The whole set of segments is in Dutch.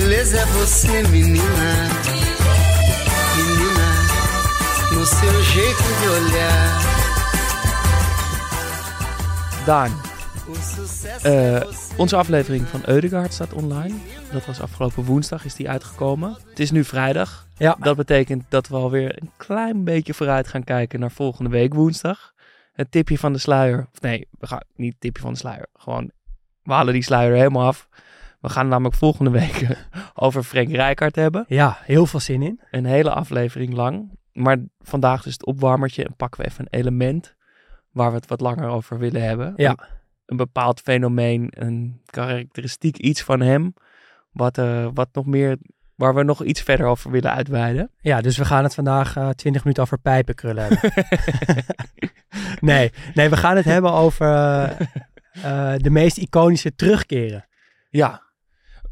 Beleza é você, menina. Menina, no seu jeito de olhar. Daan, eh, onze aflevering van Eudegaard staat online. Dat was afgelopen woensdag, is die uitgekomen. Het is nu vrijdag. Ja. Dat betekent dat we alweer een klein beetje vooruit gaan kijken naar volgende week woensdag. Het tipje van de sluier. Of nee, we gaan niet tipje van de sluier. Gewoon, we halen die sluier helemaal af. We gaan namelijk volgende week over Frank Rijkaard hebben. Ja, heel veel zin in. Een hele aflevering lang. Maar vandaag dus het opwarmertje en pakken we even een element waar we het wat langer over willen hebben. Ja. Een, een bepaald fenomeen, een karakteristiek, iets van hem, wat, eh, wat nog meer, waar we nog iets verder over willen uitweiden. Ja, dus we gaan het vandaag eh 20 minuten over pijpenkrullen hebben. nee, nee, we gaan het hebben over eh, de meest iconische terugkeren. Ja,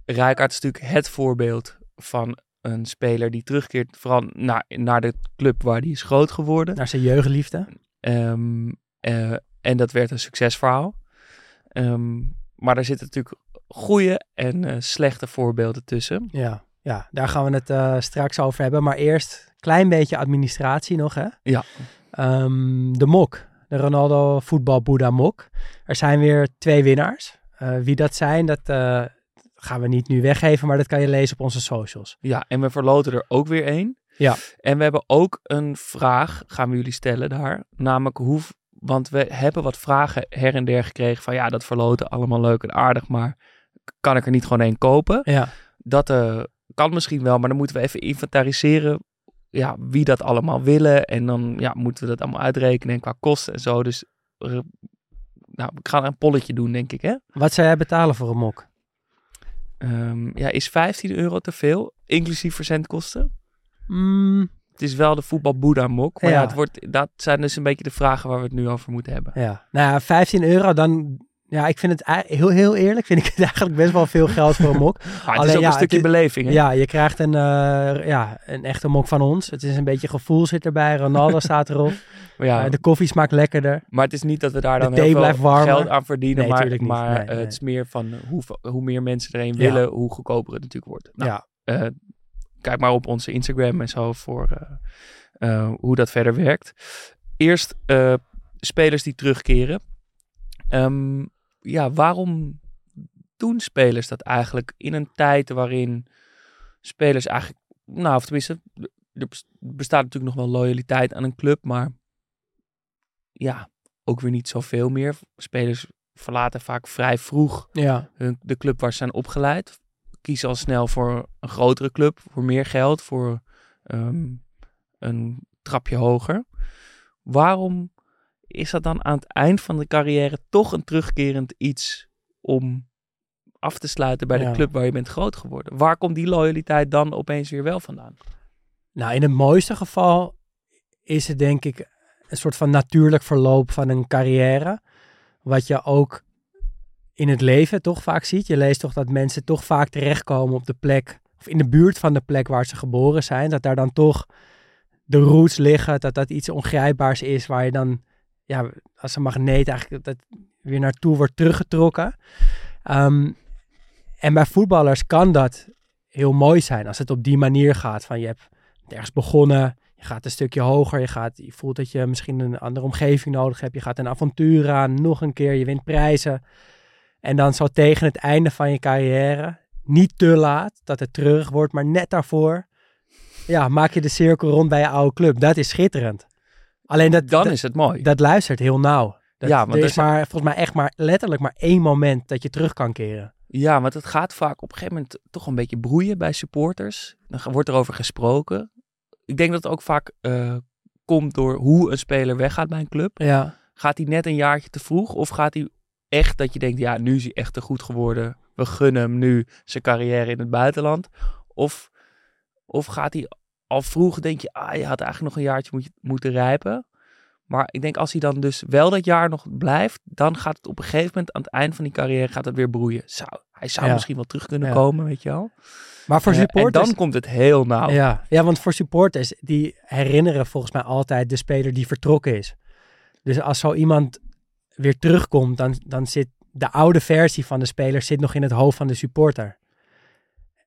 Rijkaard is natuurlijk het voorbeeld van een speler die terugkeert vooral naar, naar de club waar hij is groot geworden. Naar zijn jeugdliefde. Ehm, eh, en dat werd een succesverhaal. Ehm, maar daar zitten natuurlijk goede en eh, slechte voorbeelden tussen. Ja, ja, daar gaan we het eh, straks over hebben. Maar eerst een klein beetje administratie nog, hè? Ja. Ehm, de mok. De Ronaldo voetbal Boeddha mok. Er zijn weer twee winnaars. Wie dat zijn, dat gaan we niet nu weggeven, maar dat kan je lezen op onze socials. Ja, en we verloten er ook weer één. Ja. En we hebben ook een vraag, gaan we jullie stellen daar. Namelijk hoe, want we hebben wat vragen her en der gekregen van ja, dat verloten allemaal leuk en aardig, maar kan ik er niet gewoon één kopen? Ja, Dat eh, kan misschien wel, maar dan moeten we even inventariseren ja, wie dat allemaal willen. En dan ja, moeten we dat allemaal uitrekenen en qua kosten en zo. Dus eh, nou, we gaan een polletje doen, denk ik. Hè? wat zou jij betalen voor een mok? Ehm, ja, is 15 euro te veel, inclusief verzendkosten? Mm, Het is wel de voetbal Boeddha mok. Maar ja. Ja. het wordt, dat zijn dus een beetje de vragen waar we het nu over moeten hebben. Ja, nou ja, 15 euro, dan... Ja, ik vind het heel, heel eerlijk, vind ik het eigenlijk best wel veel geld voor een mok. Maar het Alleen, is ook ja, een stukje is- beleving. Hè? Ja, je krijgt een, eh, ja, een echte mok van ons. Het is een beetje gevoel zit erbij. Ronaldo staat erop. Ja, Eh, de koffie smaakt lekkerder. maar het is niet dat we daar dan heel veel warmer. geld aan verdienen. Nee, maar Nee, eh, nee. het is meer van hoe, hoe meer mensen er Ja. willen, hoe goedkoper het natuurlijk wordt. Nou, ja, kijk maar op onze Instagram en zo voor hoe dat verder werkt. Eerst spelers die terugkeren. Ehm, ja, waarom doen spelers dat eigenlijk in een tijd waarin spelers eigenlijk, nou, of tenminste, er bes- bestaat natuurlijk nog wel loyaliteit aan een club, maar ja, ook weer niet zoveel meer. Spelers verlaten vaak vrij vroeg ja, hun, de club waar ze zijn opgeleid. Kiezen al snel voor een grotere club, voor meer geld, voor ehm, een trapje hoger. Waarom is dat dan aan het eind van de carrière toch een terugkerend iets om af te sluiten bij Ja. de club waar je bent groot geworden? Waar komt die loyaliteit dan opeens weer wel vandaan? Nou, in het mooiste geval is het denk ik een soort van natuurlijk verloop van een carrière. Wat je ook in het leven toch vaak ziet. Je leest toch dat mensen toch vaak terechtkomen op de plek, of in de buurt van de plek waar ze geboren zijn. Dat daar dan toch de roots liggen, dat dat iets ongrijpbaars is waar je dan, ja, als een magneet eigenlijk dat weer naartoe wordt teruggetrokken. Ehm, en bij voetballers kan dat heel mooi zijn als het op die manier gaat. Van je hebt ergens begonnen, je gaat een stukje hoger, je, gaat, je voelt dat je misschien een andere omgeving nodig hebt. Je gaat een avontuur aan, nog een keer, je wint prijzen. En dan zo tegen het einde van je carrière niet te laat, dat het treurig wordt, maar net daarvoor ja, maak je de cirkel rond bij je oude club. Dat is schitterend. Alleen dat, Dan dat, is het mooi. dat luistert heel nauw. Dat, Ja, want er is maar, volgens mij echt maar letterlijk maar één moment dat je terug kan keren. Ja, want het gaat vaak op een gegeven moment toch een beetje broeien bij supporters. Dan wordt er over gesproken. Ik denk dat het ook vaak eh, komt door hoe een speler weggaat bij een club. Ja, Gaat hij net een jaartje te vroeg? Of gaat hij echt dat je denkt, ja, nu is hij echt te goed geworden. We gunnen hem nu zijn carrière in het buitenland. Of, of gaat hij al vroeg, denk je, ah, je had eigenlijk nog een jaartje moet, moeten rijpen. Maar ik denk als hij dan dus wel dat jaar nog blijft, dan gaat het op een gegeven moment aan het eind van die carrière gaat het weer broeien. Zou, hij zou Ja. misschien wel terug kunnen Ja. komen, weet je wel. maar voor Eh, supporters... en dan komt het heel nauw. Ja, ja, want voor supporters, die herinneren volgens mij altijd de speler die vertrokken is. Dus als zo iemand weer terugkomt, dan, dan zit de oude versie van de speler zit nog in het hoofd van de supporter.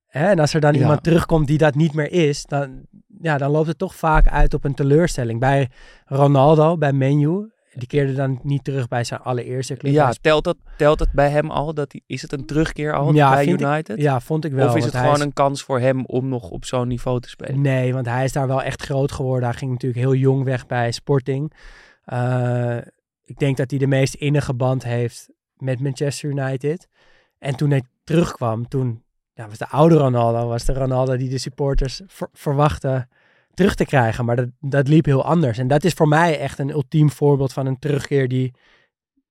Hè, en als er dan Ja. iemand terugkomt die dat niet meer is, dan, ja, dan loopt het toch vaak uit op een teleurstelling. Bij Ronaldo, bij Menu, die keerde dan niet terug bij zijn allereerste club. Ja, telt, dat, telt het bij hem al? Dat hij, is het een terugkeer al Ja, bij ik- United? Ja, vond ik wel. of is het gewoon is- een kans voor hem om nog op zo'n niveau te spelen? Nee, want hij is daar wel echt groot geworden. Hij ging natuurlijk heel jong weg bij Sporting. Eh, ik denk dat hij de meest innige band heeft met Manchester United. En toen hij terugkwam, toen ja, was de oude Ronaldo, was de Ronaldo die de supporters ver- verwachten terug te krijgen. Maar dat, dat liep heel anders. En dat is voor mij echt een ultiem voorbeeld van een terugkeer die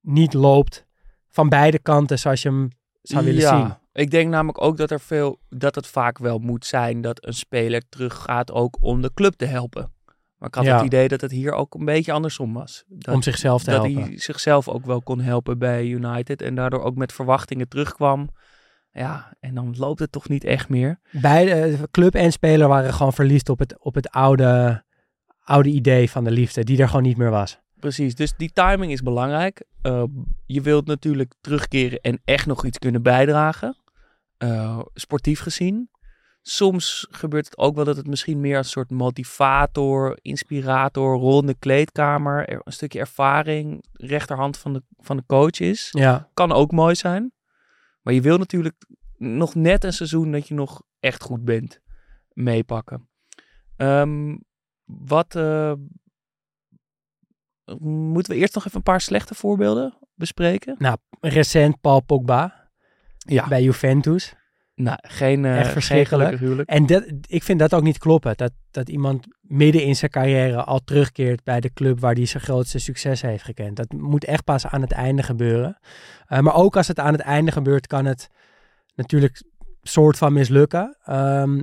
niet loopt van beide kanten zoals je hem zou willen ja, zien. Ik denk namelijk ook dat er veel, dat het vaak wel moet zijn dat een speler teruggaat ook om de club te helpen. Maar ik had Ja. het idee dat het hier ook een beetje andersom was. Dat, om zichzelf te dat helpen. hij zichzelf ook wel kon helpen bij United en daardoor ook met verwachtingen terugkwam. Ja, en dan loopt het toch niet echt meer. Beide, eh, club en speler waren gewoon verliefd op het, op het oude, oude idee van de liefde, die er gewoon niet meer was. Precies, dus die timing is belangrijk. Uh, je wilt natuurlijk terugkeren en echt nog iets kunnen bijdragen. Uh, sportief gezien. Soms gebeurt het ook wel dat het misschien meer als een soort motivator, inspirator, rol in de kleedkamer, er- een stukje ervaring, rechterhand van de, van de coach is. Ja, Kan ook mooi zijn. Maar je wil natuurlijk nog net een seizoen dat je nog echt goed bent meepakken. Ehm, wat eh, moeten we eerst nog even een paar slechte voorbeelden bespreken? recent Paul Pogba Ja, bij Juventus. nou, geen, eh Echt verschrikkelijk. huwelijk. En dat, ik vind dat ook niet kloppen. Dat, dat iemand midden in zijn carrière al terugkeert bij de club waar hij zijn grootste succes heeft gekend. Dat moet echt pas aan het einde gebeuren. Uh, maar ook als het aan het einde gebeurt, kan het natuurlijk soort van mislukken. Um,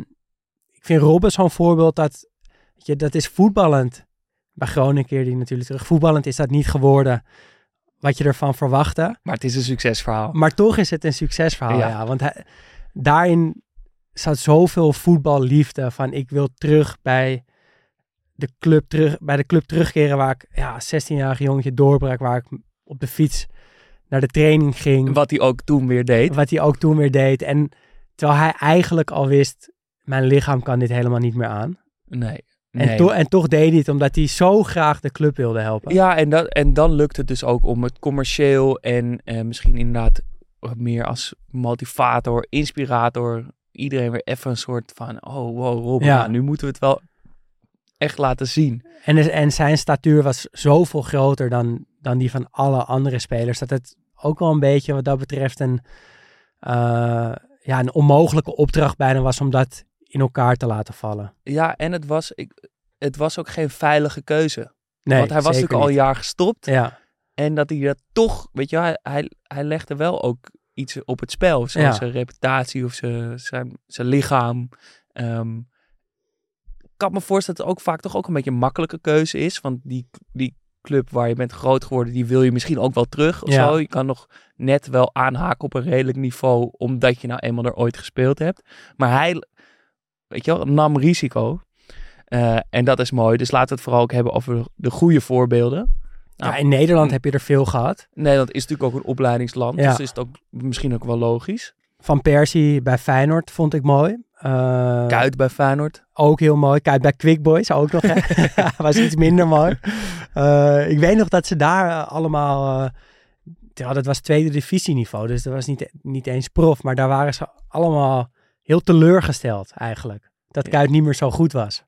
ik vind Robben zo'n voorbeeld dat, je, dat is voetballend. Bij Groningen keerde hij natuurlijk terug. Voetballend is dat niet geworden wat je ervan verwachtte. Maar het is een succesverhaal. Maar toch is het een succesverhaal, ja. Ja. Want hij, daarin zat zoveel voetballiefde van ik wil terug bij de club, terug, bij de club terugkeren waar ik ja, 16-jarig jongetje doorbrak, waar ik op de fiets naar de training ging. Wat hij ook toen weer deed. Wat hij ook toen weer deed. En terwijl hij eigenlijk al wist, mijn lichaam kan dit helemaal niet meer aan. Nee. En, to en toch deed hij het omdat hij zo graag de club wilde helpen. Ja, en, dat, en dan lukt het dus ook om het commercieel en eh, misschien inderdaad meer als motivator, inspirator, iedereen weer even een soort van, oh wow Rob, Ja. nou, nu moeten we het wel echt laten zien. En, en zijn statuur was zoveel groter dan, dan die van alle andere spelers. Dat het ook wel een beetje wat dat betreft een, eh, ja, een onmogelijke opdracht bijna was om dat in elkaar te laten vallen. Ja, en het was, ik, het was ook geen veilige keuze. Nee, Want hij was natuurlijk al een jaar gestopt. Ja, En dat hij dat toch, weet je, hij, hij, hij legde wel ook iets op het spel. Zoals Ja. zijn reputatie of zijn, zijn, zijn lichaam. Ehm, kan me voorstellen dat het ook vaak toch ook een beetje een makkelijke keuze is. Want die, die club waar je bent groot geworden, die wil je misschien ook wel terug of Ja. zo. Je kan nog net wel aanhaken op een redelijk niveau, omdat je nou eenmaal er ooit gespeeld hebt. Maar hij, weet je wel, nam risico. Eh, en dat is mooi. Dus laten we het vooral ook hebben over de goede voorbeelden. Nou, ja in Nederland heb je er veel gehad. Nederland is natuurlijk ook een opleidingsland, Ja. dus is het ook misschien ook wel logisch. Van Persie bij Feyenoord vond ik mooi. Eh, Kuit bij Feyenoord. Ook heel mooi. Kijk, bij Quick Boys ook nog. was iets minder mooi. Eh, ik weet nog dat ze daar eh, allemaal... eh, terwijl dat was tweede divisieniveau, dus dat was niet, niet eens prof. Maar daar waren ze allemaal heel teleurgesteld eigenlijk. Dat Ja. Kuit niet meer zo goed was.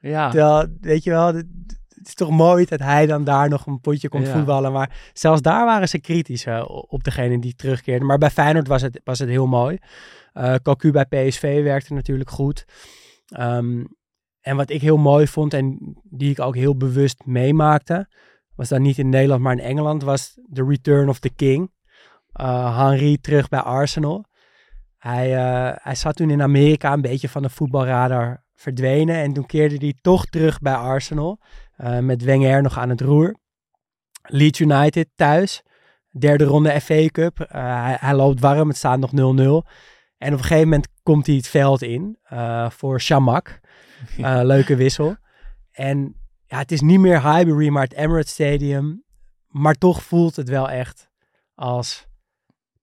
Ja, Terwijl, weet je wel, het, is toch mooi dat hij dan daar nog een potje komt Ja. voetballen. Maar zelfs daar waren ze kritisch eh, op degene die terugkeerde. Maar bij Feyenoord was het, was het heel mooi. Eh Cocu bij PSV werkte natuurlijk goed. Ehm, en wat ik heel mooi vond en die ik ook heel bewust meemaakte, was dan niet in Nederland, maar in Engeland, was The Return of the King. Uh, Henry terug bij Arsenal. Hij, eh, hij zat toen in Amerika een beetje van de voetbalradar verdwenen. En toen keerde hij toch terug bij Arsenal. eh, met Wenger nog aan het roer. Leeds United thuis. Derde ronde FA Cup. Eh, hij, hij loopt warm, het staat nog 0-0. En op een gegeven moment komt hij het veld in voor Shamak. Leuke wissel. En ja, het is niet meer Highbury, maar het Emirates Stadium. Maar toch voelt het wel echt als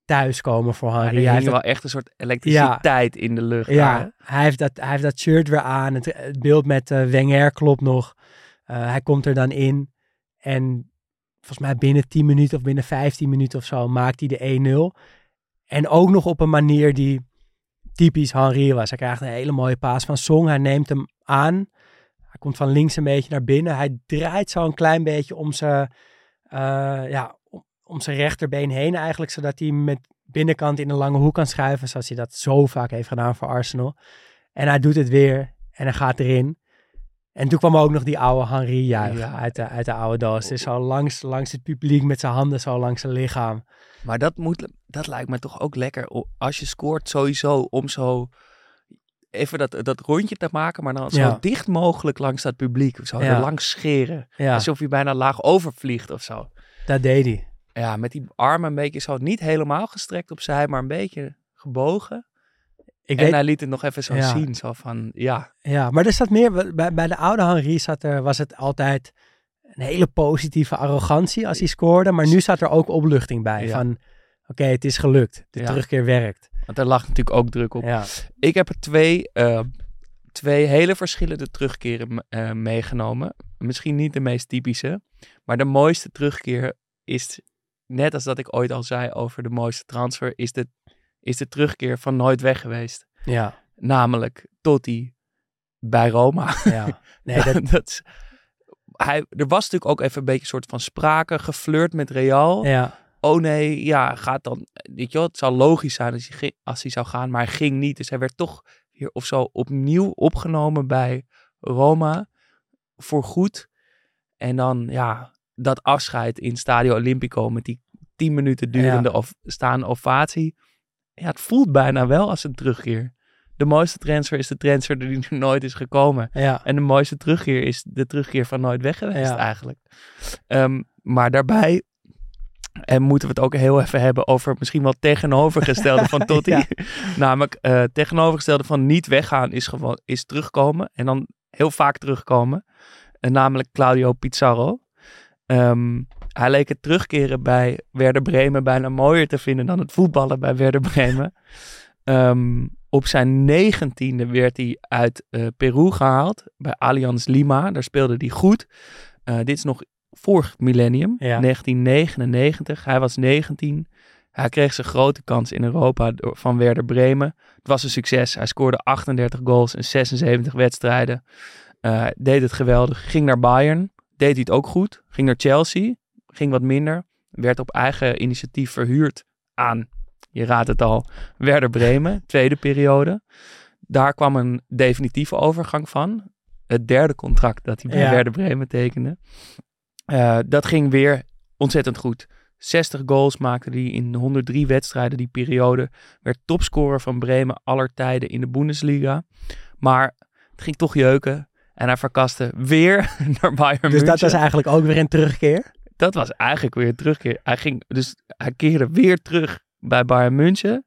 thuiskomen voor Ja, Henry. er Hij heeft wel echt een soort elektriciteit in de lucht. ja, hij heeft, dat, hij heeft dat shirt weer aan. Het, het beeld met eh, Wenger klopt nog. Eh, hij komt er dan in. En volgens mij binnen 10 minuten of binnen 15 minuten of zo maakt hij de 1-0. En ook nog op een manier die typisch Henry was. Hij krijgt een hele mooie paas van Song. Hij neemt hem aan. Hij komt van links een beetje naar binnen. Hij draait zo een klein beetje om zijn, eh, ja, om, zijn rechterbeen heen eigenlijk. Zodat hij met binnenkant in een lange hoek kan schuiven. Zoals hij dat zo vaak heeft gedaan voor Arsenal. En hij doet het weer. En hij gaat erin. En toen kwam ook nog die oude Ja. uit, de, uit de oude doos. Dus zo langs, langs het publiek met zijn handen zo langs zijn lichaam. Maar dat, moet, dat lijkt me toch ook lekker. Als je scoort sowieso om zo even dat, dat rondje te maken. Maar dan zo Ja. dicht mogelijk langs dat publiek. Zo Ja. langs scheren. Alsof je bijna laag overvliegt of zo. dat deed hij. Ja, met die armen een beetje zo niet helemaal gestrekt opzij. Maar een beetje gebogen. Ik en weet, hij liet het nog even zo Ja. zien. Zo van, ja, Ja, maar er zat meer, bij, bij de oude Henry zat er, was het altijd een hele positieve arrogantie als hij scoorde. Maar nu zat er ook opluchting bij. Ja. Van, oké, het is gelukt. De Ja. terugkeer werkt. want er lag natuurlijk ook druk op. Ja, Ik heb er twee, eh, twee hele verschillende terugkeren eh, meegenomen. Misschien niet de meest typische, maar de mooiste terugkeer is, net als dat ik ooit al zei over de mooiste transfer, is de, is de terugkeer van nooit weg geweest. ja, Namelijk Totti bij Roma. ja. Nee, dat, dat hij, er was natuurlijk ook even een beetje een soort van sprake, geflirt met Real. ja, Oh nee, ja, gaat dan. Weet je wel, het zou logisch zijn als hij, ging- als hij zou gaan, maar hij ging niet. Dus hij werd toch weer of zo opnieuw opgenomen bij Roma voor goed. En dan, ja, dat afscheid in Stadio Olimpico met die 10 minuten durende of, staande ovatie. Ja, het voelt bijna wel als een terugkeer. De mooiste transfer is de transfer die er nooit is gekomen. ja. En de mooiste terugkeer is de terugkeer van nooit weg geweest Ja. eigenlijk. Ehm, maar daarbij en moeten we het ook heel even hebben over misschien wel tegenovergestelde van Totti. Ja. Namelijk eh tegenovergestelde van niet weggaan is gewoon is terugkomen. En dan heel vaak terugkomen. En namelijk Claudio Pizarro. Ehm, hij leek het terugkeren bij Werder Bremen bijna mooier te vinden dan het voetballen bij Werder Bremen. Ehm, op zijn negentiende werd hij uit eh, Peru gehaald bij Allianz Lima. Daar speelde hij goed. Eh, dit is nog vorig millennium, Ja. 1999. Hij was 19. Hij kreeg zijn grote kans in Europa door, van Werder Bremen. Het was een succes. Hij scoorde 38 goals in 76 wedstrijden. Eh, deed het geweldig. Ging naar Bayern. Deed hij het ook goed. Ging naar Chelsea. Ging wat minder. Werd op eigen initiatief verhuurd aan, je raadt het al, Werder Bremen. Tweede periode. Daar kwam een definitieve overgang van. Het derde contract dat hij bij Ja. Werder Bremen tekende. Eh, dat ging weer ontzettend goed. 60 goals maakte hij in 103 wedstrijden die periode. Werd topscorer van Bremen aller tijden in de Bundesliga. Maar het ging toch jeuken. En hij verkaste weer naar Bayern Dus dat was eigenlijk ook weer een terugkeer. Dat was eigenlijk weer een terugkeer. Hij ging dus hij keerde weer terug bij Bayern München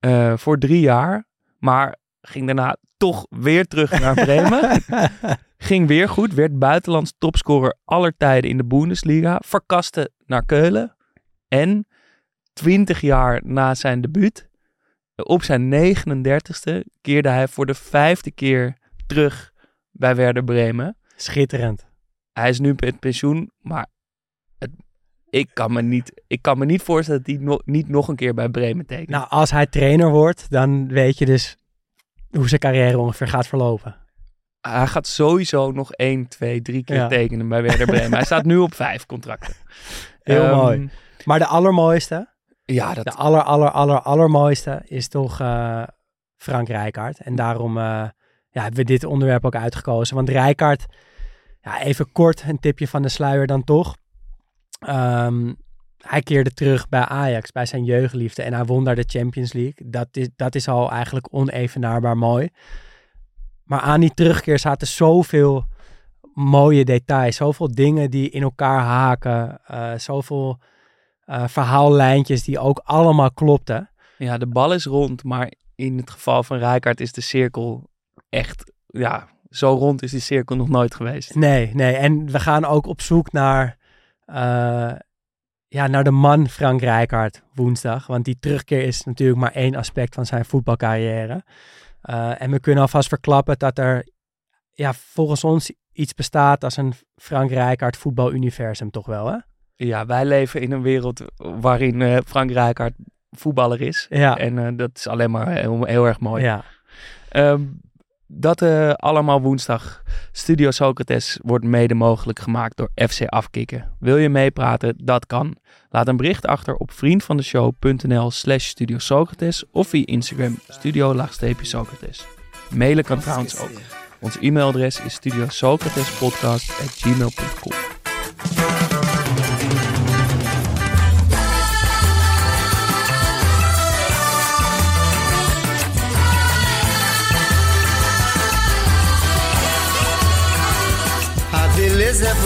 eh, voor drie jaar, maar ging daarna toch weer terug naar Bremen. ging weer goed, werd buitenlands topscorer aller tijden in de Bundesliga, verkaste naar Keulen en 20 jaar na zijn debuut, op zijn 39ste, keerde hij voor de vijfde keer terug bij Werder Bremen Schitterend. hij is nu met pensioen, maar het, ik kan me niet, ik kan me niet voorstellen dat hij no- niet nog een keer bij Bremen tekent. Nou, als hij trainer wordt, dan weet je dus hoe zijn carrière ongeveer gaat verlopen. hij gaat sowieso nog één, twee, drie keer Ja. tekenen bij Werder Bremen. hij staat nu op vijf contracten. Heel Ehm, mooi. Maar de allermooiste, Ja, dat, de aller, aller, aller, allermooiste is toch eh, Frank Rijkaard. En daarom eh, ja, hebben we dit onderwerp ook uitgekozen. Want Rijkaard, ja, even kort een tipje van de sluier dan toch. Ehm, hij keerde terug bij Ajax, bij zijn jeugdliefde. En hij won daar de Champions League. Dat is, dat is al eigenlijk onevenaarbaar mooi. Maar aan die terugkeer zaten zoveel mooie details. Zoveel dingen die in elkaar haken. eh, zoveel eh, verhaallijntjes die ook allemaal klopten. ja, de bal is rond, maar in het geval van Rijkaard is de cirkel echt, ja, zo rond is die cirkel nog nooit geweest. Nee, nee. En we gaan ook op zoek naar, eh, ja, naar de man Frank Rijkaard woensdag. Want die terugkeer is natuurlijk maar één aspect van zijn voetbalcarrière. Eh, en we kunnen alvast verklappen dat er ja, volgens ons iets bestaat als een Frank Rijkaard voetbaluniversum toch wel, hè? Ja, wij leven in een wereld waarin eh, Frank Rijkaard voetballer is. Ja, En dat is alleen maar heel, heel erg mooi. ja. Ehm, dat eh, allemaal woensdag. Studio Socrates wordt mede mogelijk gemaakt door FC Afkikken. Wil je meepraten? Dat kan. Laat een bericht achter op vriendvandeshow.nl slash Studio Socrates of via Instagram studio-socrates. Mailen kan trouwens ook. Ons e-mailadres is studiosocratespodcast.gmail.com